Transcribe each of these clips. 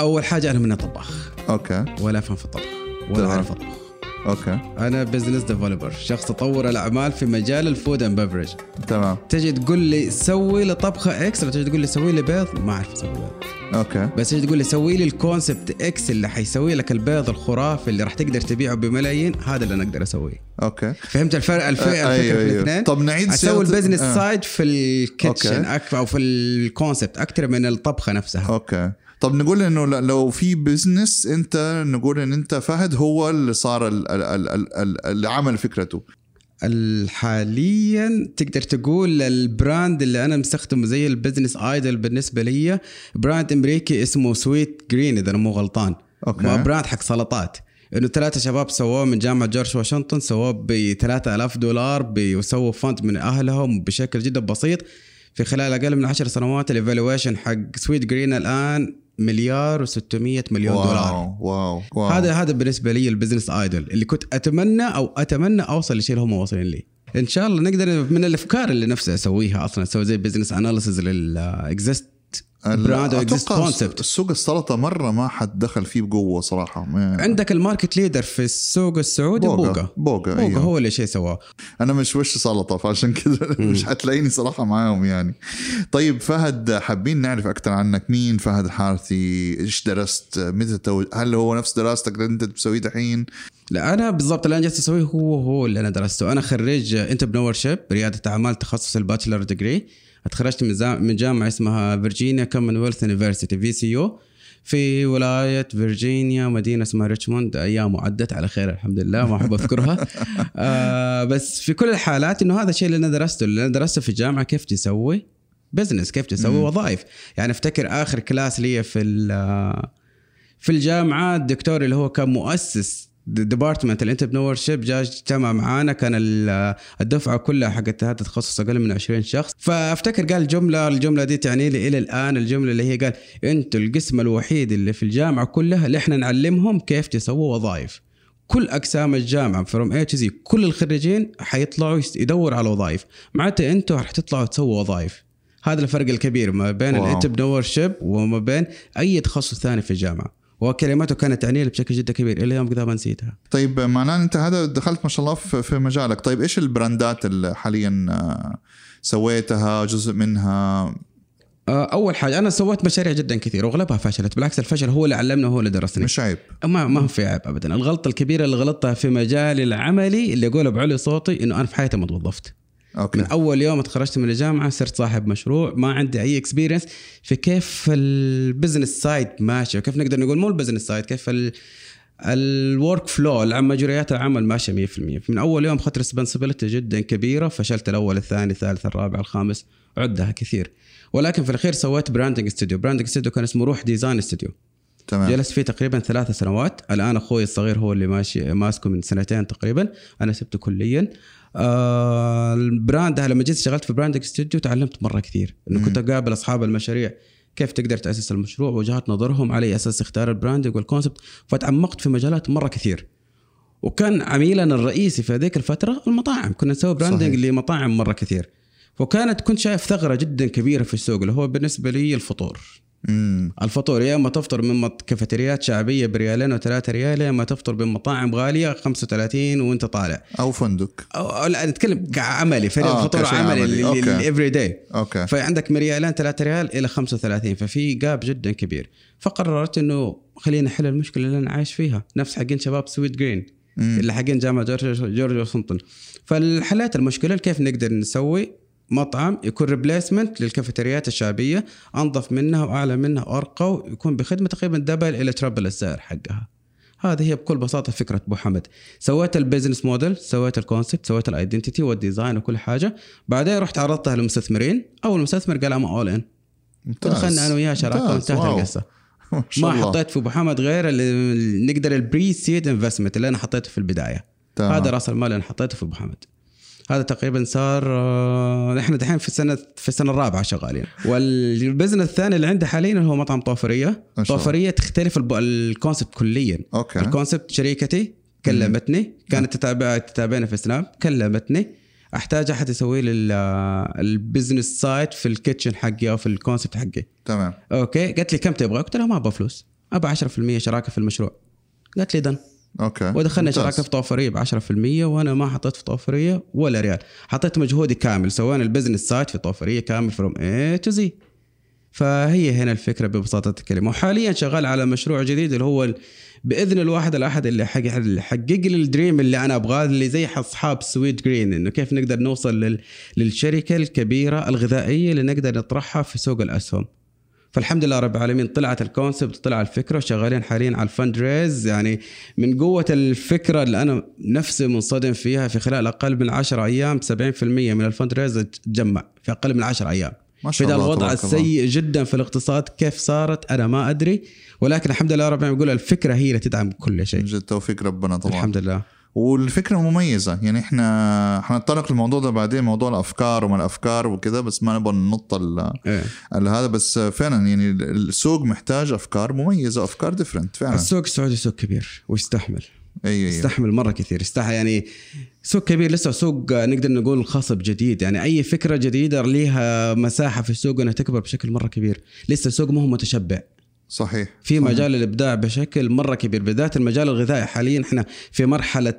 أول حاجة أنا مو طباخ. Okay. ولا أفهم في الطبخ. ولا. أعرف أطبخ. Okay. أنا business developer شخص اطور الأعمال في مجال ال food and beverage تمام. تجي تقول لي سوي لي طبخة X ولا تجي تقول لي سوي لي بيض؟ ما أعرف أسوي بيض. Okay. بس تجي تقول لي سوي لي ال concept X اللي حيسوي لك البيض الخرافي اللي راح تقدر تبيعه بملايين. هذا اللي أنا أقدر أسويه. Okay. فهمت الفرق؟ الف... آه، الفكرة أيوه، في أيوه. الاثنين؟ طب نعيد أسوي ال business آه. Side في ال kitchen. أك... أو في ال concept أكثر من الطبخة نفسها. Okay. طب نقول إنه لو في business أنت نقول إن أنت فهد هو اللي صار ال- ال- ال- ال- ال- اللي عمل فكرته. ال- حاليا تقدر تقول ال brand اللي أنا مستخدمه زي ال business idol بالنسبة لي brand أمريكي اسمه Sweetgreen إذا أنا مو غلطان. Okay. ما brand حق سلطات. إنه ثلاثة شباب سووه من جامعة جورج واشنطن سووه ب 3000 دولار بيسووا fund من أهلهم بشكل جدا بسيط. في خلال أقل من 10 سنوات ال evaluation حق Sweetgreen الآن مليار و600 مليون دولار. واو واو. واو هذا هذا بالنسبة لي ال business idol اللي كنت أتمنى أو أتمنى أوصل لشيء اللي هم واصلين لي. إن شاء الله نقدر من الأفكار اللي نفسي أسويها أصلا أسوي زي business analysis لل exist أتوقع concept سوق السلطة مرة ما حد دخل فيه بقوة صراحة. ما- عندك ال market leader في السوق السعودي بوغا. بوغا. بوغا، بوغا أيوه. هو اللي شيء سواه. أنا مش وش سلطة فعشان كذا مش حتلاقيني صراحة معاهم يعني. طيب فهد حابين نعرف أكثر عنك. مين فهد الحارثي إيش درست؟ متى تو... هل هو نفس دراستك اللي أنت بتسويه دحين؟ لا أنا بالضبط اللي أنا جالس أسويه هو هو اللي أنا درسته. أنا خريج entrepreneurship ريادة أعمال تخصص ال bachelor degree اتخرجت من من جامعة اسمها Virginia Commonwealth University VCU في ولاية فيرجينيا مدينة اسمها ريتشموند. أيام عدت على خير الحمد لله ما أحب أذكرها. آه بس في كل الحالات إنه هذا الشيء اللي أنا درسته. اللي أنا درسته في الجامعة كيف تسوي business كيف تسوي وظائف. يعني أفتكر آخر class لي في في الجامعة الدكتور اللي هو كان مؤسس department ال entrepreneurship جاء اجتمع معانا. كان ال- الدفعة كلها حقت هذا التخصص أقل من 20 شخص. فأفتكر قال جمله الجملة دي تعني لي إلى الآن الجملة اللي هي قال أنتوا القسم الوحيد اللي في الجامعة كلها اللي إحنا نعلمهم كيف تسووا وظائف. كل أقسام الجامعة from A to Z كل الخريجين حيطلعوا يدوروا على وظائف. معناته أنتوا راح تطلعوا تسووا وظائف. هذا الفرق الكبير ما بين. ال entrepreneurship وما بين أي تخصص ثاني في الجامعة. وكلماته كانت تعني لي بشكل جدا كبير إلى يوم كذا ما نسيتها. طيب معناه أنت هذا دخلت ما شاء الله في مجالك. طيب إيش ال brandات اللي حاليا آه، سويتها جزء منها؟ آه، أول حاجة أنا سويت مشاريع جدا كثير واغلبها فشلت. بالعكس الفشل هو اللي علمنا وهو اللي درسني مش عيب. ما ما هو في عيب ابدا. الغلطة الكبيرة اللي غلطتها في مجالي العملي اللي اقولها بأعلى صوتي إنه أنا في حياتي ما توظفت. من okay أول يوم تخرجت من الجامعة صرت صاحب مشروع ما عندي أي experience في كيف ال business side ماشي وكيف نقدر نقول مو ال business side كيف ال workflow مجريات العمل ماشية 100% من أول يوم أخذت responsibility جدا كبيرة فشلت الأول الثاني الثالث الرابع الخامس عدها كثير. ولكن في الأخير سويت branding studio branding studio كان اسمه روح Design Studio تمام. جلست فيه تقريبا ثلاث سنوات. الآن أخوي الصغير هو اللي ماشي ماسكه من سنتين تقريبا. أنا سبته كليا. آه ال brand لما جيت اشتغلت في branding studio تعلمت مرة كثير. إنه كنت أقابل أصحاب المشاريع. كيف تقدر تأسس المشروع؟ وجهات نظرهم على أساس اختار ال branding وال concept. فتعمقت في مجالات مرة كثير. وكان عميلنا الرئيسي في هذيك الفترة المطاعم. كنا نسوي branding. لمطاعم مرة كثير. وكانت كنت شايف ثغرة جدا كبيرة في السوق اللي هو بالنسبة لي الفطور. امم الفطور يا اما تفطر من كافيتريات شعبية بريالين وثلاثة ريال يا اما تفطر من مطاعم غالية 35 وانت طالع. أو فندق. أو أو لا نتكلم كعملي فريق آه، فطور كشيء عملي. ال everyday okay. فعندك من ريالين 3 ريال إلى 35 ففي gap جدا كبير. فقررت إنه خلينا نحل المشكلة اللي أنا عايش فيها. نفس حقين شباب Sweetgreen مم. اللي حقين جامعة جورج جورج واشنطن. فحليت المشكلة كيف نقدر نسوي؟ مطعم يكون replacement للكافيتريات الشعبية أنظف منها وأعلى منها وأرقى ويكون بخدمة تقريبا double إلى triple السعر حقها هذه هي بكل بساطة فكرة أبو حمد سويت ال business model سويت ال concept سويت ال identity وال design وكل حاجة بعدين رحت عرضتها للمستثمرين أول مستثمر قال I'm all in. ودخلنا أنا وياه شراكة. وانتهت. القصة ما. حطيت في أبو حمد غير اللي نقدر ال pre-seed investment اللي أنا حطيته في البداية تمام. هذا رأس المال اللي أنا حطيته في أبو حمد هذا تقريبا صار آه، إحنا دحين في السنة في السنة الرابعة شغالين. وال business الثاني اللي عندي حاليا هو مطعم طوفرية. طوفرية تختلف ال concept كليا. okay. ال concept شريكتي كلمتني كانت تتابع تتابعنا في سناب كلمتني. أحتاج أحد يسوي لي ال- ال business side في ال kitchen حقي أو في ال concept حقي. تمام. okay. قالت لي كم تبغى؟ قلت لها ما أبغى فلوس. ابى 10% شراكه في المشروع؟ قالت لي done okay. ودخلنا ممتاز. شراكه في طوفريه ب 10% وأنا ما حطيت في طوفريه ولا ريال. حطيت مجهودي كامل سوينا ال business side في طوفريه كامل from A to Z فهي هنا الفكرة ببساطة الكلمة. وحاليا شغال على مشروع جديد اللي هو بإذن الواحد الأحد اللي حق- اللي حقق لي ال dream اللي أنا أبغاه اللي زي أصحاب Sweetgreen إنه كيف نقدر نوصل لل... للشركة الكبيرة الغذائية اللي نقدر نطرحها في سوق الأسهم. فالحمد لله رب العالمين طلعت ال concept طلع الفكرة وشغالين حاليا على ال fund raise يعني من قوة الفكرة اللي أنا نفسي منصدم فيها في خلال أقل من 10 أيام 70% من ال fund raise تجمع في أقل من 10 أيام. ما شاء الله الوضع. السيء جدا في الاقتصاد كيف صارت؟ أنا ما أدري. ولكن الحمد لله رب العالمين بقول الفكرة هي اللي تدعم كل شيء. من جد توفيق ربنا طبعا. الحمد لله. والفكرة مميزة. يعني إحنا حنتطرق للموضوع ده بعدين موضوع الأفكار وما الأفكار وكذا بس ما نبغى ننط إيه. هذا. بس فعلا يعني السوق محتاج أفكار مميزة أفكار ديفرنت فعلا. السوق السعودي سوق كبير ويستحمل. أي يستحمل مرة كثير. يستحمل يعني سوق كبير لسه سوق نقدر نقول خصب جديد يعني أي فكرة جديدة ليها مساحة في السوق إنها تكبر بشكل مرة كبير. لسه السوق ما هو متشبع. صحيح. في صحيح. مجال الإبداع بشكل مرة كبير بالذات المجال الغذائي. حاليا إحنا في مرحلة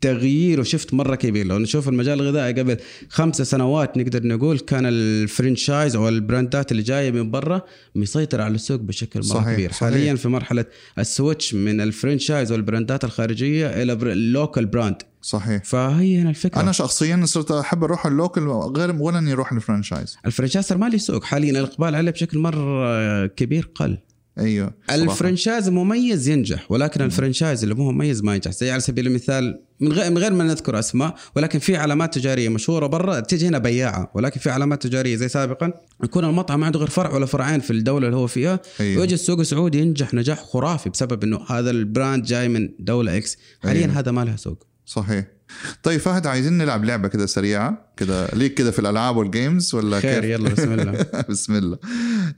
تغيير و shift مرة كبير. لو نشوف المجال الغذائي قبل خمس سنوات نقدر نقول كان ال franchise أو البراندات اللي جاية من برا مسيطر على السوق بشكل مرة صحيح، كبير. صحيح. حاليا في مرحلة ال switch من ال franchise والبراندات الخارجية إلى ال local brand صحيح. فهي هنا الفكرة. أنا شخصيا صرت أحب أروح ال local غير ولا إني أروح ال franchise صار ما لي سوق. حاليا الإقبال عليه بشكل مرة كبير قل. أيوه. صراحة. ال franchise مميز ينجح ولكن ال franchise اللي مو مميز ما ينجح. زي على سبيل المثال من غير من غير ما نذكر أسماء ولكن في علامات تجارية مشهورة برا تيجي هنا بياعة. ولكن في علامات تجارية زي سابقا يكون المطعم ما عنده غير فرع ولا فرعين في الدولة اللي هو فيها أيوه. ويجي السوق السعودي ينجح نجاح خرافي بسبب إنه هذا ال brand جاي من دولة X حاليا أيوه. هذا ما لها سوق. صحيح. طيب فهد عايزين نلعب لعبة كده سريعة كده ليك كده في الألعاب وال games ولا خير كيف؟ يلا بسم الله. بسم الله.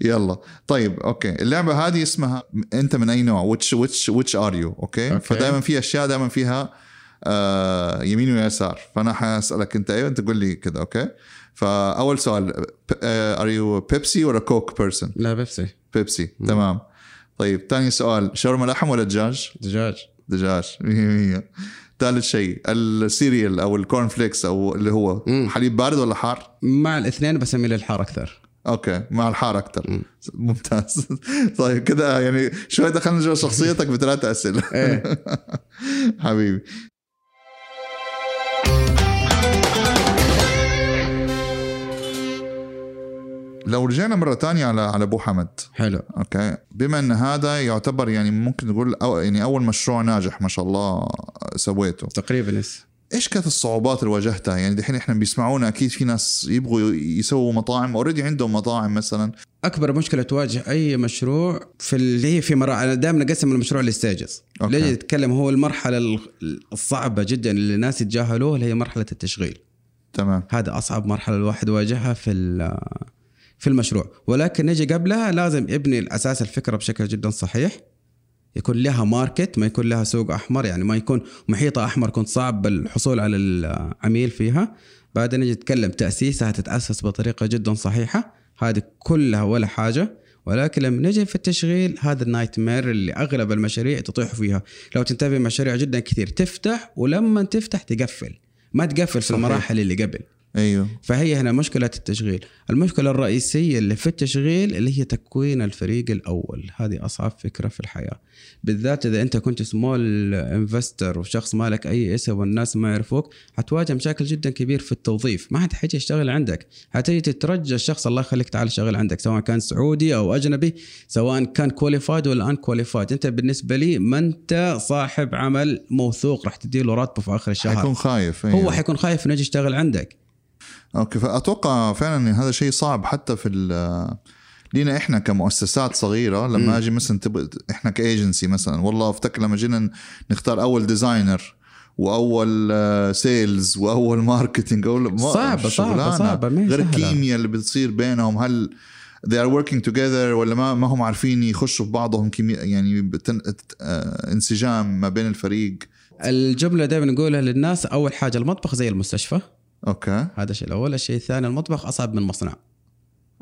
يلا. طيب okay. اللعبة هذه اسمها أنت من أي نوع؟ Which which which are you okay, okay. فدائما في أشياء دائما فيها آه يمين ويسار. فأنا حأسألك أنت أيوه أنت تقول لي كده okay. فأول سؤال are you Pepsi ولا Coke person لا Pepsi Pepsi تمام. طيب ثاني سؤال شاورما لحم ولا دجاج؟ دجاج. دجاج. 100 ثالث شيء ال cereal أو ال corn flakes أو اللي هو مم. حليب بارد ولا حار مع الاثنين بس اميل للحار أكثر okay مع الحار أكثر مم. ممتاز طيب كده يعني شوي دخلنا جوا شخصيتك بثلاث أسئلة إيه. حبيبي لو رجعنا مرة تانية على على أبو حمد. حلو. okay. بما إن هذا يعتبر يعني ممكن نقول أو يعني أول مشروع ناجح ما شاء الله سويته. تقريبا إيش؟ كانت الصعوبات اللي واجهتها؟ يعني دحين إحنا بيسمعونا أكيد في ناس يبغوا يسووا مطاعم already عندهم مطاعم مثلا. أكبر مشكلة تواجه أي مشروع في اللي هي في مراحل أنا دائما أقسم المشروع ل stages okay. ليش نتكلم هو المرحلة ال- الصعبة جدا اللي الناس يتجاهلوها اللي هي مرحلة التشغيل. تمام. هذا أصعب مرحلة الواحد يواجهها في في المشروع. ولكن نجي قبلها لازم يبني الأساس الفكرة بشكل جدا صحيح. يكون لها market ما يكون لها سوق أحمر يعني ما يكون محيطها أحمر يكون صعب الحصول على العميل فيها. بعدين نجي نتكلم تأسيسها تتأسس بطريقة جدا صحيحة. هذه كلها ولا حاجة. ولكن لما نجي في التشغيل هذا ال nightmare اللي أغلب المشاريع تطيح فيها. لو تنتبه مشاريع جدا كثير تفتح ولما تفتح تقفل. ما تقفل في صحيح. المراحل اللي قبل. أيوه. فهي هنا مشكلة التشغيل. المشكلة الرئيسية اللي في التشغيل اللي هي تكوين الفريق الأول. هذه أصعب فكرة في الحياة. بالذات إذا أنت كنت small investor وشخص مالك أي إسم والناس ما يعرفوك حتواجه مشاكل جدا كبير في التوظيف. ما حد حيجي يشتغل عندك. حتيجي تترجى الشخص الله يخليك تعال شغل عندك سواء كان سعودي أو أجنبي سواء كان qualified ولا unqualified أنت بالنسبة لي ما أنت صاحب عمل موثوق راح تديله راتبه في آخر الشهر. حيكون خايف أيوة. هو حيكون خايف إنه يجي يشتغل عندك. okay فأتوقع فعلا هذا شيء صعب حتى في ال- لينا إحنا كمؤسسات صغيرة لما. أجي مثلا تب... إحنا كايجنسي مثلا والله افتكر لما جينا نختار أول designer وأول sales وأول marketing أول ما- صعبة، ما هي غير. الكيمياء اللي بتصير بينهم هل they are working together ولا ما ما هم عارفين يخشوا في بعضهم كيمياء يعني بتن... آه، انسجام ما بين الفريق الجملة دائما نقولها للناس أول حاجة المطبخ زي المستشفى okay. هذا الشيء. الأول الشيء الثاني المطبخ أصعب من مصنع.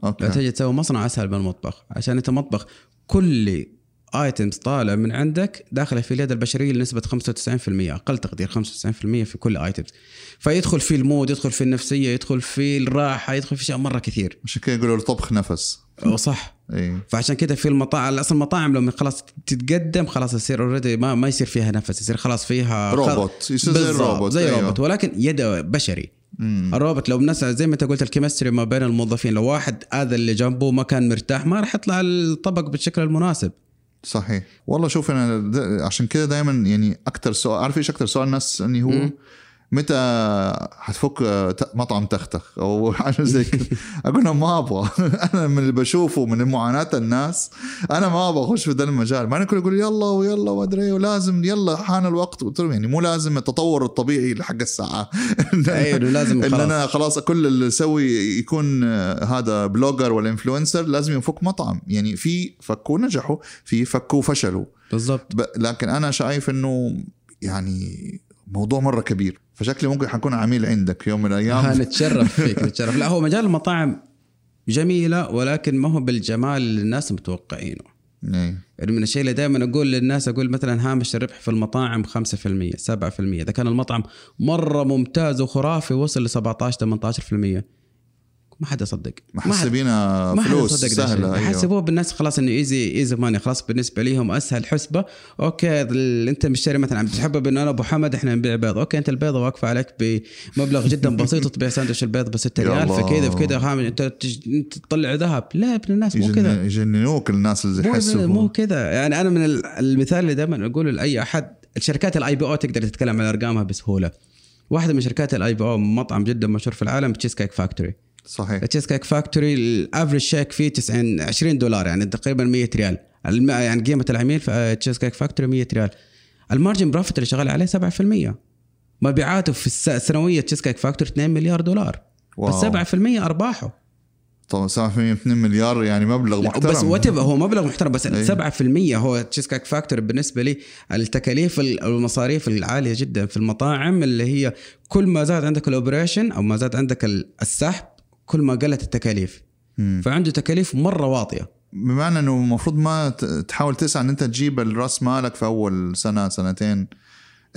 لو okay تجي تسوي مصنع أسهل من المطبخ. عشان أنت مطبخ كل items طالع من عندك داخله في اليد البشرية لنسبة 95% أقل تقدير 95% في كل items فيدخل في ال mood يدخل في النفسية يدخل في الراحة يدخل في اشياء مرة كثير. عشان كده يقولوا الطبخ نفس. صح. إي. فعشان كده في المطاعم أصلا المطاعم لما خلاص تتقدم خلاص يصير already ما, ما يصير فيها نفس يصير خلاص فيها روبوت يصير زي الروبوت زي أيوه. روبوت ولكن يد بشري. مم. الروبوت لو الناس زي ما انت قلت ال chemistry ما بين الموظفين لو واحد هذا اللي جنبه ما كان مرتاح ما راح يطلع الطبق بالشكل المناسب صحيح والله شوف أنا عشان كده دائما يعني أكثر سؤال عارف إيش أكثر سؤال الناس اني هو مم. متى حتفك ت- مطعم تختخ أو حاجة زي كده. أقول لهم ما أبغى. أنا من اللي بشوفه من معاناة الناس أنا ما أبغى أخش في ذا المجال. ما الكل يقول يلا ويلا وادري ولازم يلا حان الوقت. قلت لهم يعني مو لازم التطور الطبيعي لحق الساعة. أيوه لازم إن خلاص أنا خلاص. كل اللي أسوي يكون آه، هذا blogger ولا influencer لازم يفك مطعم. يعني في فكوا نجحوا في فكوا فشلوا. بالضبط. لكن أنا شايف إنه يعني موضوع مرة كبير. فشكلي ممكن حكون عميل عندك يوم من الأيام. نتشرف فيك نتشرف. لا هو مجال المطاعم جميلة ولكن ما هو بالجمال اللي الناس متوقعينه. إيه. يعني من الشيء اللي دائما أقول للناس أقول مثلا هامش الربح في المطاعم 5% 7% إذا كان المطعم مرة ممتاز وخرافي وصل ل 17 18% ما حد يصدق. محسبينها ما حد فلوس. سهلة أيوه. يحسبوه بالناس خلاص إنه easy easy money خلاص بالنسبة ليهم أسهل حسبة. أوكي أنت مشتري مثلا عم تحبب انه أنا أبو حمد إحنا نبيع بيض. أوكي أنت البيضه واقفة عليك بمبلغ جدا بسيط تبيع ساندويش البيض ب 6 يا ريال. فكذا فكذا أنت تطلع ذهب. لا ابن الناس مو كذا. يجن- يجننوك الناس اللي يحسبوا. مو كذا. يعني أنا من ال- المثال اللي دائما أقوله لأي أحد الشركات ال IPO تقدر تتكلم عن أرقامها بسهولة. واحدة من شركات ال IPO مطعم جدا مشهور في العالم تشيز كيك فاكتوري صحيح. التشيز كيك فاكتوري ال average check فيه 90 20 دولار يعني تقريبا 100 ريال. يعني قيمة العميل في تشيز كيك فاكتوري 100 ريال. ال margin profit اللي شغال عليه 7% مبيعاته في الس- السنوية تشيز كيك فاكتوري 2 مليار دولار. بس wow. 7% أرباحه. طبعا 7% مليار يعني مبلغ محترم. بس what هو مبلغ محترم بس أي. 7% هو تشيز كيك فاكتور بالنسبة لي التكاليف ال- والمصاريف العالية جدا في المطاعم اللي هي كل ما زاد عندك ال operation أو ما زاد عندك ال- السحب كل ما قلت التكاليف. مم. فعنده تكاليف مرة واطية. بمعنى إنه المفروض ما تحاول تسعى إن أنت تجيب الرأس مالك في أول سنة سنتين.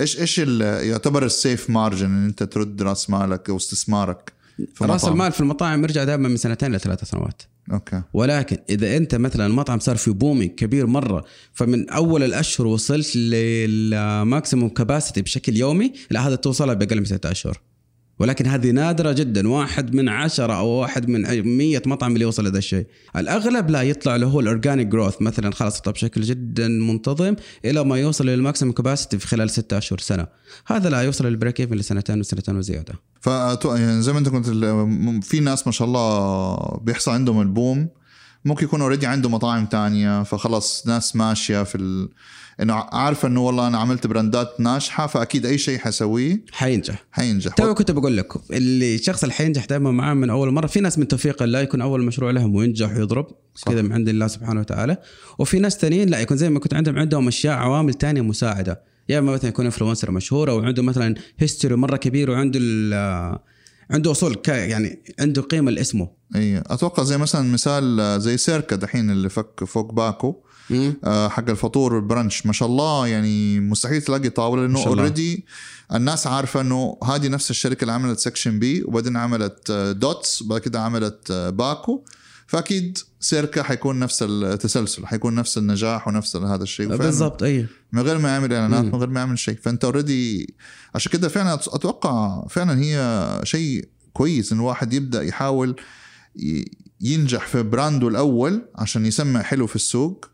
إيش إيش يعتبر ال safe margin إن أنت ترد رأس مالك أو استثمارك رأس؟ المال في المطاعم يرجع دائما من سنتين لثلاث سنوات. أوكي. ولكن إذا أنت مثلا المطعم صار في booming كبير مرة فمن أول الأشهر وصلت لل maximum capacity بشكل يومي لا هذا توصلها بأقل من ستة أشهر. ولكن هذه نادرة جدا. واحد من عشرة أو واحد من مية مطعم اللي يوصل لهذا الشيء. الأغلب لا يطلع له هو ال organic growth مثلا خلاص يطلع بشكل جدا منتظم إلى ما يوصل لل maximum capacity في خلال ستة أشهر سنة. هذا لا يوصل لل break even لسنتين وسنتين وزيادة. فأتو... يعني زي ما أنت كنت في ناس ما شاء الله بيحصل عندهم ال boom. ممكن يكون already عنده مطاعم تانية فخلص ناس ماشية في ال... إنه عارفه إنه والله أنا عملت براندات ناجحة فأكيد أي شيء حسويه حينجح. حينجح. تو كنت بقول لك اللي الشخص اللي حينجح دائما معاه من أول مرة في ناس من توفيق الله يكون أول مشروع لهم وينجح ويضرب. كذا من عند الله سبحانه وتعالى. وفي ناس ثانيين لا يكون زي ما كنت عندهم عندهم أشياء عوامل تانية مساعدة. يا إما مثلا يكون influencer مشهور أو عنده مثلا history مرة كبير وعنده ال- عنده أصول ك- يعني عنده قيمة لاسمه. اي أتوقع زي مثلا مثال آه، زي سيركا دحين اللي فك فوق باكو. آه، حق الفطور وال brunch ما شاء الله يعني مستحيل تلاقي طاولة لأنه. already الناس عارفة إنه هذه نفس الشركة اللي عملت سكشن بي وبعدين عملت آه، دوتس وبعد كده عملت آه، باكو. فأكيد سيركا حيكون نفس التسلسل حيكون نفس النجاح ونفس هذا الشيء. بالضبط أي. من غير ما يعمل إعلانات. من غير ما يعمل شيء. فأنت already عشان كده فعلا أتوقع فعلا هي شيء كويس إن الواحد يبدأ يحاول ينجح في براندو الأول عشان يسمع حلو في السوق.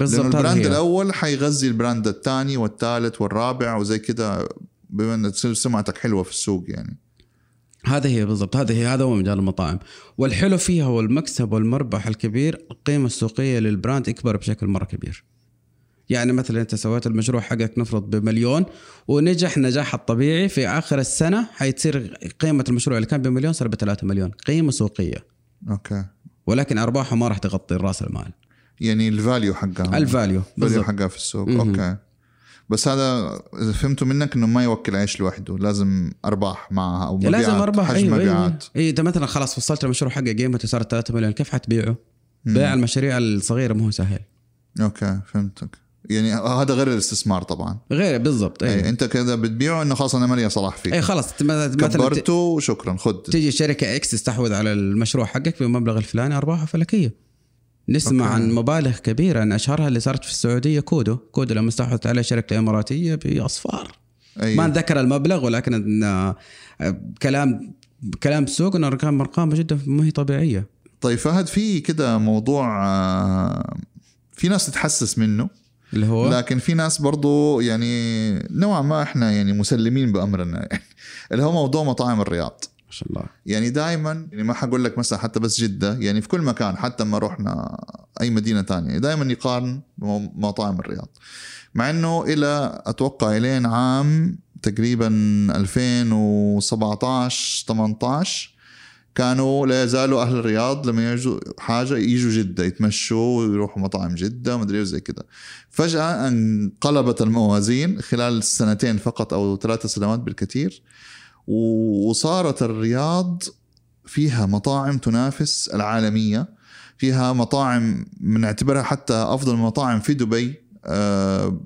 هذا البراند هي. الأول حيغذي البراند الثاني والثالث والرابع وزي كده بما إن سمعتك حلوة في السوق يعني. هذا هي بالضبط هذا هي هذا هو مجال المطاعم. والحلو فيها والمكسب والمربح الكبير القيمة السوقية للبراند يكبر بشكل مرة كبير. يعني مثلا أنت سويت المشروع حقك نفرض بمليون ونجح نجاح الطبيعي في آخر السنة حيتصير قيمة المشروع اللي كان بمليون صار ب 3 مليون قيمة سوقية. أوكي. ولكن أرباحه ما راح تغطي راس المال. يعني ال value حقها. ال value ال value حقها في السوق. مهم. أوكي. بس هذا إذا فهمته منك إنه ما يوكل عيش لوحده لازم أرباح معها أو مبيعات لازم أرباح. حجم أيوه أيوه. مبيعات. اي أنت مثلا خلاص وصلت المشروع حقك قيمته صارت 3 مليون كيف حتبيعه؟ مم. بيع المشاريع الصغيرة ما هو سهل. أوكي فهمتك. يعني هذا غير الاستثمار طبعا. غير بالضبط أي. اي أنت كذا بتبيعه إنه خلاص أنا مالي صلاح فيه. اي خلاص كبرته وشكرا خد. تيجي شركة X تستحوذ على المشروع حقك بالمبلغ الفلاني ارباحها فلكية. نسمع أوكي. عن مبالغ كبيرة أن أشهرها اللي صارت في السعودية كودو. كودو لما استحوذت عليه شركة إماراتية بأصفار. أي. ما نذكر المبلغ ولكن آه، كلام كلام السوق ان ارقام ارقام جدا ما هي طبيعية. طيب فهد في كده موضوع آه، في ناس تتحسس منه. اللي هو؟ لكن في ناس برضو يعني نوعا ما إحنا يعني مسلمين بأمرنا. يعني اللي هو موضوع مطاعم الرياض. ما شاء الله. يعني دائما يعني ما حقول لك مثلا حتى بس جدة يعني في كل مكان حتى ما رحنا أي مدينة تانية دائما يقارن بمطاعم الرياض. مع إنه إلى أتوقع إلين عام تقريبا 2017 18 كانوا لا يزالوا أهل الرياض لما يجوا حاجة يجوا جدة يتمشوا ويروحوا مطاعم جدة ومدري إيه زي كده. فجأة انقلبت الموازين خلال سنتين فقط أو ثلاث سنوات بالكثير. وصارت الرياض فيها مطاعم تنافس العالمية فيها مطاعم بنعتبرها حتى أفضل المطاعم في دبي آه،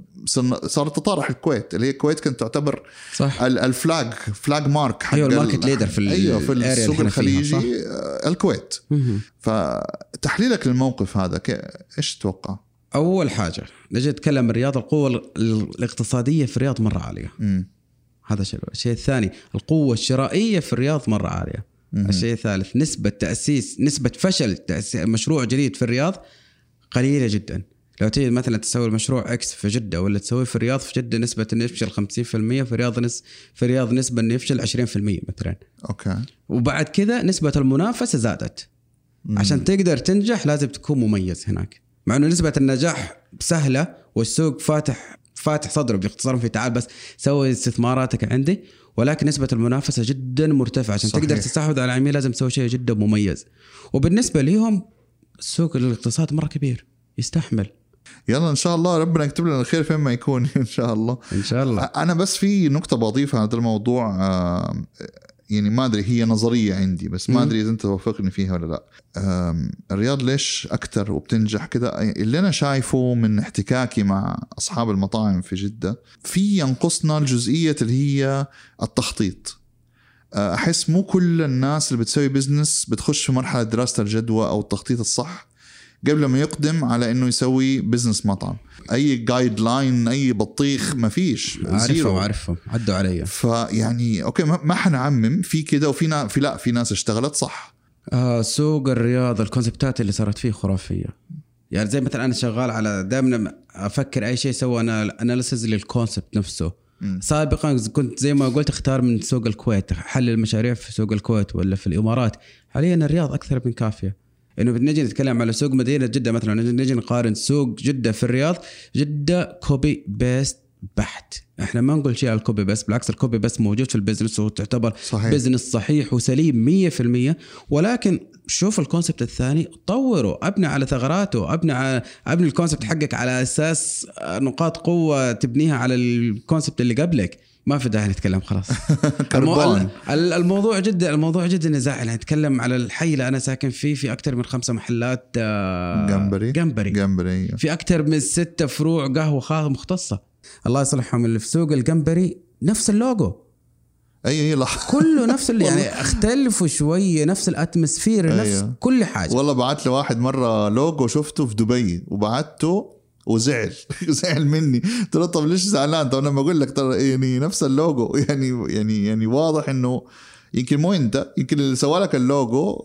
صارت تطارح الكويت اللي هي الكويت كانت تعتبر صح ال- ال flag flag mark حق ال- ال market leader في أيوه في السوق الخليجي آه، الكويت. فتحليلك للموقف هذا إيش تتوقع؟ أول حاجة نجي نتكلم الرياض القوة ال- الاقتصادية في الرياض مرة عالية مم. هذا شيء الشيء الثاني القوة الشرائية في الرياض مرة عالية. مهم. الشيء الثالث نسبة تأسيس نسبة فشل تأسيس مشروع جديد في الرياض قليلة جدا. لو تيجي مثلا تسوي المشروع X في جدة ولا تسويه في الرياض في جدة نسبة إنه يفشل 50% في الرياض نس في الرياض نسبة إنه يفشل 20% مثلا. أوكي. وبعد كذا نسبة المنافسة زادت. مم. عشان تقدر تنجح لازم تكون مميز هناك. مع إنه نسبة النجاح سهلة والسوق فاتح فاتح صدره باختصار في تعال بس سوي استثماراتك عندي ولكن نسبة المنافسة جدا مرتفعة. عشان صحيح. تقدر تستحوذ على العميل لازم تسوي شيء جدا مميز. وبالنسبة ليهم سوق الاقتصاد مرة كبير يستحمل. يلا إن شاء الله ربنا يكتب لنا الخير فين ما يكون. إن شاء الله. إن شاء الله. أنا بس في نقطة بضيفها على هذا الموضوع يعني ما أدري هي نظرية عندي بس ما. أدري إذا أنت توافقني فيها ولا لا. الرياض ليش أكثر وبتنجح كده اللي أنا شايفه من احتكاكي مع أصحاب المطاعم في جدة في ينقصنا الجزئية اللي هي التخطيط. آه، أحس مو كل الناس اللي بتسوي business بتخش في مرحلة دراسة الجدوى أو التخطيط الصح. قبل ما يقدم على إنه يسوي business مطعم. أي guideline أي بطيخ ما فيش. عارفهم عارفهم عدوا علي. فيعني أوكي ما ما حنعمم. في كده وفي نا في لا في ناس اشتغلت صح. آه سوق الرياض ال concept ات اللي صارت فيه خرافية. يعني زي مثلا أنا شغال على دائما أفكر أي شيء سوى أنا analysis لل concept نفسه. سابقا كنت زي ما قلت أختار من سوق الكويت. حل المشاريع في سوق الكويت ولا في الإمارات. حاليا الرياض أكثر من كافية. إنه بنجي نتكلم على سوق مدينة جدة مثلا نجي نقارن سوق جدة في الرياض. جدة copy paste بحت. إحنا ما نقول شيء على ال copy paste بالعكس ال copy paste موجود في ال business وتعتبر صحيح. business صحيح وسليم 100% ولكن شوف ال concept الثاني طوره أبني على ثغراته أبني على أبني ال concept حقك على أساس نقاط قوة تبنيها على ال concept اللي قبلك. ما في داعي نتكلم خلاص. كربون. ال- الموضوع جدا الموضوع جدا نزاع. يعني نتكلم على الحي اللي أنا ساكن فيه في أكثر من خمسة محلات آه، جمبري. جمبري. جمبري. في أكثر من ستة فروع قهوة مختصة. الله يصلحهم اللي في سوق الجمبري نفس اللوجو. اي أي لح كله نفس اللي يعني اختلفوا شوية نفس ال atmosphere نفس أيوه. كل حاجة. والله بعت لي واحد مرة لوجو شفته في دبي وبعته وزعل. زعل مني. قلت له طب ليش زعلان؟ طب أنا بقول لك ترى يعني نفس اللوجو. يعني يعني يعني واضح إنه يمكن مو انت يمكن اللي سوى لك اللوجو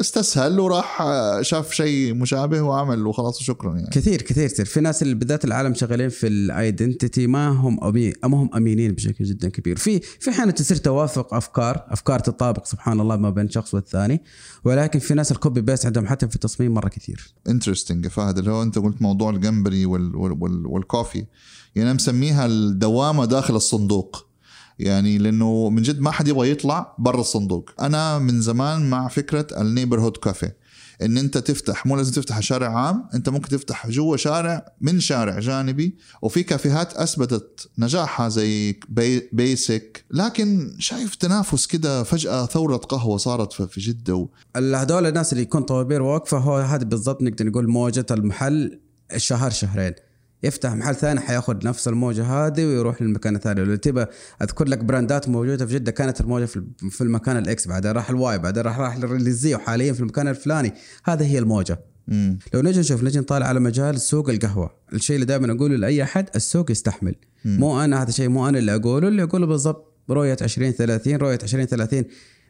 استسهل وراح شاف شيء مشابه وعمل وخلاص وشكرا يعني. كثير كثير كثير. في ناس اللي بالذات العالم شغالين في ال identity ما هم أمي ما هم أمينين بشكل جدا كبير. في في أحيانا تصير توافق أفكار أفكار تطابق سبحان الله ما بين شخص والثاني ولكن في ناس الكوبي بيست عندهم حتى في التصميم مرة كثير. interesting فهد اللي هو أنت قلت موضوع الجمبري وال وال وال وال coffee يعني أنا مسميها الدوامة داخل الصندوق. يعني لأنه من جد ما حد يبغى يطلع برا الصندوق. أنا من زمان مع فكرة ال neighborhood café إن أنت تفتح مو لازم تفتح شارع عام أنت ممكن تفتح جوا شارع من شارع جانبي وفي كافيهات أثبتت نجاحها زي بي Basic. لكن شايف تنافس كده فجأة ثورة قهوة صارت في جدة هذول الناس اللي يكون طوابير واقفة هو هذا بالضبط نقدر نقول موجة المحل الشهر شهرين. يفتح محل ثاني حياخذ نفس الموجة هذه ويروح للمكان الثاني. لو تبى أذكر لك brand ات موجودة في جدة كانت الموجة في المكان ال X بعدين راح ال Y بعدين راح راح لل Z وحاليا في المكان الفلاني. هذه هي الموجة. مم. لو نجي نشوف نجي نطالع على مجال سوق القهوة. الشيء اللي دائما أقوله لأي أحد السوق يستحمل. مو أنا هذا شيء مو أنا اللي أقوله اللي أقوله بالضبط رؤية 2030 رؤية 2030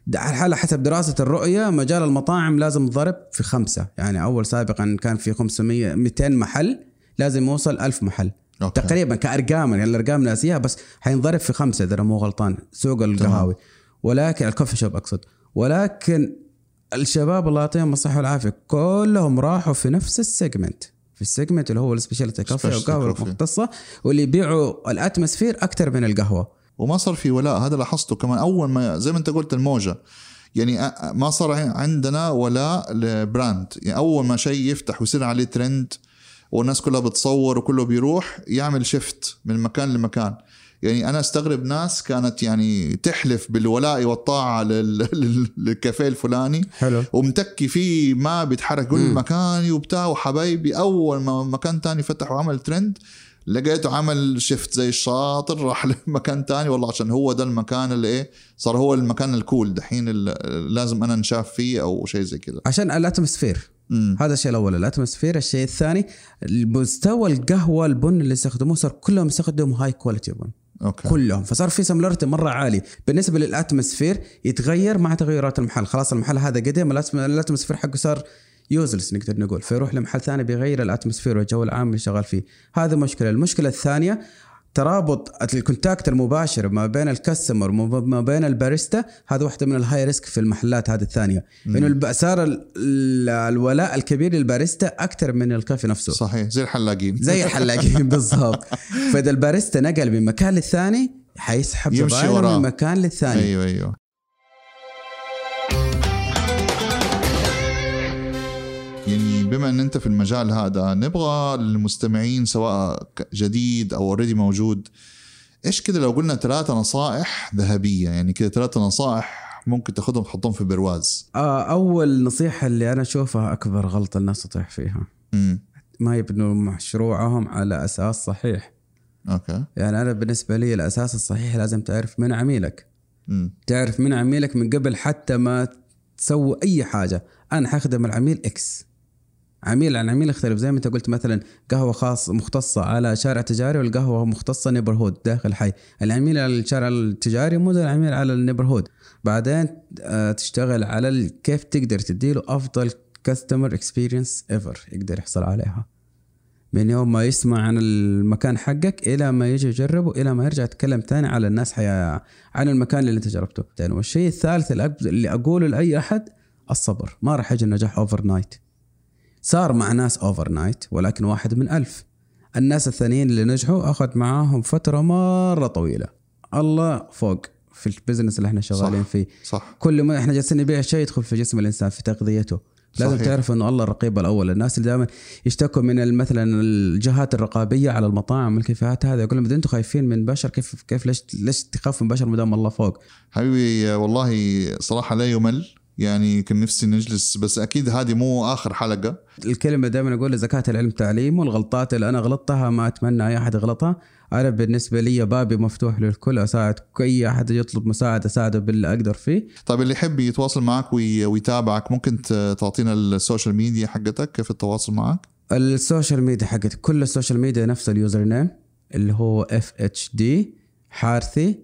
د- على حسب دراسة الرؤية مجال المطاعم لازم ضرب في خمسة. يعني أول سابقا كان في 500 200 محل. لازم يوصل 1000 محل. أوكي. تقريبا كأرقام يعني الأرقام ناسيها بس حينضرب في خمسة إذا أنا مو غلطان سوق القهاوي. ولكن ال coffee shop أقصد. ولكن الشباب الله يعطيهم الصحة والعافية كلهم راحوا في نفس ال segment. في ال segment اللي هو ال specialty coffee أو coffee. المختصة واللي يبيعوا ال atmosphere أكثر من القهوة. وما صار في ولاء هذا لاحظته كمان. أول ما زي ما أنت قلت الموجة. يعني ما صار عندنا ولاء ل brand. يعني أول ما شيء يفتح ويصير عليه ترند والناس كلها بتصور وكله بيروح يعمل shift من مكان لمكان. يعني أنا أستغرب ناس كانت يعني تحلف بالولاء والطاعة لل- لل- للكافيه الفلاني حلو. ومتكي فيه ما بيتحرك كل. مكاني وبتاع وحبايبي. أول ما مكان تاني فتح وعمل ترند لقيته عمل shift زي الشاطر راح لمكان تاني. والله عشان هو ده المكان اللي إيه صار هو المكان ال cool دحين ال- لازم أنا نشاف فيه أو شيء زي كذا. عشان ال atmosphere مم. هذا الشيء الأول ال atmosphere. الشيء الثاني مستوى القهوة البن اللي يستخدموه صار كلهم يستخدموا high quality بن. أوكي. كلهم. فصار في similarity مرة عالي. بالنسبة لل atmosphere يتغير مع تغيرات المحل. خلاص المحل هذا قدم ال atm- ال atmosphere حقه صار useless نقدر نقول. فيروح لمحل ثاني بيغير ال atmosphere والجو العام اللي شغال فيه. هذا مشكلة. المشكلة الثانية ترابط ال contact المباشر ما بين ال customer وما بين الباريستا هذا واحدة من ال high risk في المحلات هذه الثانية. إنه صار ال- ال- الولاء الكبير للباريستا أكثر من الكافي نفسه. صحيح زي الحلاقين. زي الحلاقين بالضبط. فإذا الباريستا نقل من مكان للثاني حيسحب وراه. من مكان للثاني. أيوه أيوه. بما إن أنت في المجال هذا نبغى المستمعين سواء جديد أو already موجود إيش كده لو قلنا ثلاثة نصائح ذهبية؟ يعني كده ثلاثة نصائح ممكن تاخذهم تحطهم في برواز. آه، أول نصيحة اللي أنا أشوفها أكبر غلطة الناس تطيح فيها. ما يبنوا مشروعهم على أساس صحيح. okay. يعني أنا بالنسبة لي الأساس الصحيح لازم تعرف من عميلك. امم تعرف من عميلك من قبل حتى ما تسوي أي حاجة. أنا حخدم العميل X عميل عن عميل يختلف. زي ما انت قلت مثلا قهوة خاص مختصة على شارع تجاري والقهوة مختصة neighborhood داخل حي. العميل على الشارع التجاري مو زي العميل على ال neighborhood بعدين آه، تشتغل على كيف تقدر تديله أفضل customer experience ever يقدر يحصل عليها. من يوم ما يسمع عن المكان حقك إلى ما يجي يجربه إلى ما يرجع يتكلم تاني على الناس حي... عن المكان اللي انت جربته. والشيء الثالث اللي أقوله لأي أحد الصبر. ما راح يجي النجاح overnight صار مع ناس overnight ولكن واحد من ألف. الناس الثانيين اللي نجحوا اخذ معاهم فترة مرة طويلة. الله فوق في ال business اللي إحنا شغالين صح. فيه. صح. كل ما إحنا جالسين نبيع شيء يدخل في جسم الإنسان في تغذيته. لازم صحيح. تعرف إنه الله الرقيب الأول. الناس اللي دائما يشتكوا من مثلا الجهات الرقابية على المطاعم والكافيهات هذا يقول لهم أنتم خايفين من بشر كيف كيف ليش ليش تخاف من بشر ما دام الله فوق؟ حبيبي والله صراحة لا يمل. يعني كان نفسي نجلس بس أكيد هذه مو آخر حلقة. الكلمة دائما أقول زكاه العلم تعليم والغلطات اللي أنا غلطتها ما أتمنى أي أحد يغلطها. أنا بالنسبة لي بابي مفتوح للكل أساعد اي أحد يطلب مساعدة أساعده باللي أقدر فيه. طيب اللي يحب يتواصل معك وي- ويتابعك ممكن تعطينا ال social media حقتك كيف التواصل معك؟ ال social media حقت كل ال social media نفس ال username اللي هو F H D حارثي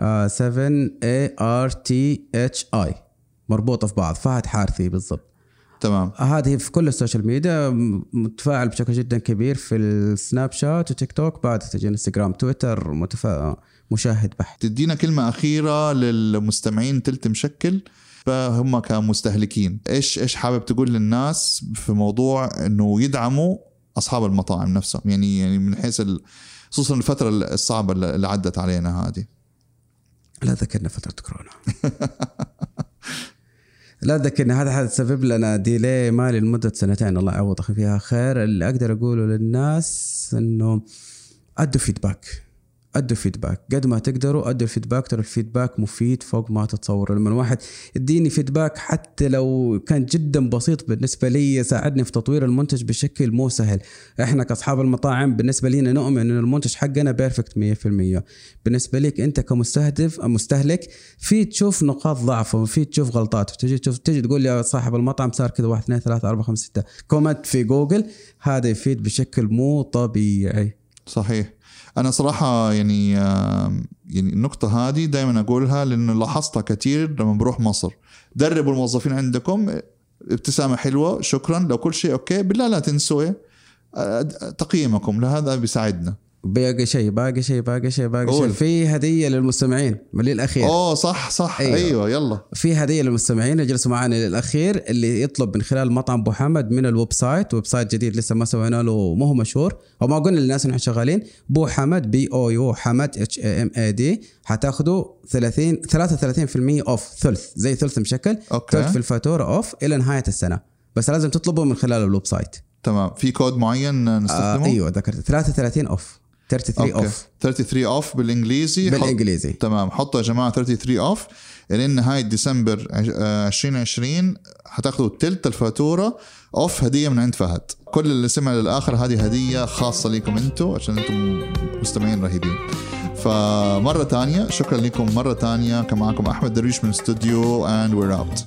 آه، 7 A R T H I مربوطة في بعض فهد حارثي بالضبط. تمام. هذه في كل ال social media متفاعل بشكل جدا كبير في السناب شات وتيك توك بعد تجي انستغرام تويتر متفا... مشاهد بحت. تدينا كلمة أخيرة للمستمعين تلت مشكل. فهم كمستهلكين إيش إيش حابب تقول للناس في موضوع إنه يدعموا أصحاب المطاعم نفسهم؟ يعني يعني من حيث ال- خصوصا الفترة الصعبة اللي عدت علينا هذه. لا ذكرنا فترة كورونا. لا ذكرنا هذا حتسبب لنا ديلي مالي لمدة سنتين. الله يعوضك فيها خير. اللي أقدر أقوله للناس إنه أدوا feedback أدوا feedback قد ما تقدروا أدوا ال feedback ترى ال feedback مفيد فوق ما تتصور. لما الواحد يديني feedback حتى لو كان جدا بسيط بالنسبة لي يساعدني في تطوير المنتج بشكل مو سهل. إحنا كأصحاب المطاعم بالنسبة لنا نؤمن إن المنتج حقنا perfect 100% بالنسبة لك أنت كمستهدف مستهلك في تشوف نقاط ضعف وفي تشوف غلطات. تجي تشوف تجي تقول يا صاحب المطعم صار كذا واحد اثنين ثلاثة أربعة خمسة ستة. comment في جوجل هذا يفيد بشكل مو طبيعي. صحيح. أنا صراحة يعني يعني النقطة هذه دائما أقولها لأنه لاحظتها كثير لما بروح مصر. دربوا الموظفين عندكم ابتسامة حلوة شكرا. لو كل شيء okay بالله لا تنسوا تقييمكم لهذا بيساعدنا. باقي شيء باقي شيء باقي شيء باقي شيء. في هدية للمستمعين للأخير. أوه صح صح. أيوه, أيوة يلا. في هدية للمستمعين اللي جلسوا معنا للأخير اللي يطلب من خلال مطعم أبو حمد من ال website. website جديد لسه ما سوينا له ما هو مشهور. أو ما قلنا للناس ان إحنا شغالين. بو حمد B O U حمد H M A D حتاخذوا 30 33% off ثلث. زي ثلث مشكل. okay. ثلث في الفاتورة off إلى نهاية السنة. بس لازم تطلبه من خلال ال website. تمام. في كود معين نستخدمه؟ آه أيوه ذكرت. 33 off 33 off 33 off بالانجليزي بالإنجليزي. حط... تمام. حطوا يا جماعة 33 off لين نهايه ديسمبر 2020 حتاخذوا ثلث الفاتورة off هدية من عند فهد. كل اللي سمع للآخر هذه هدية خاصة لكم أنتم عشان أنتم مستمعين رهيبين. فمرة ثانية شكرا لكم مرة ثانية كان معكم أحمد درويش من استوديو and we're out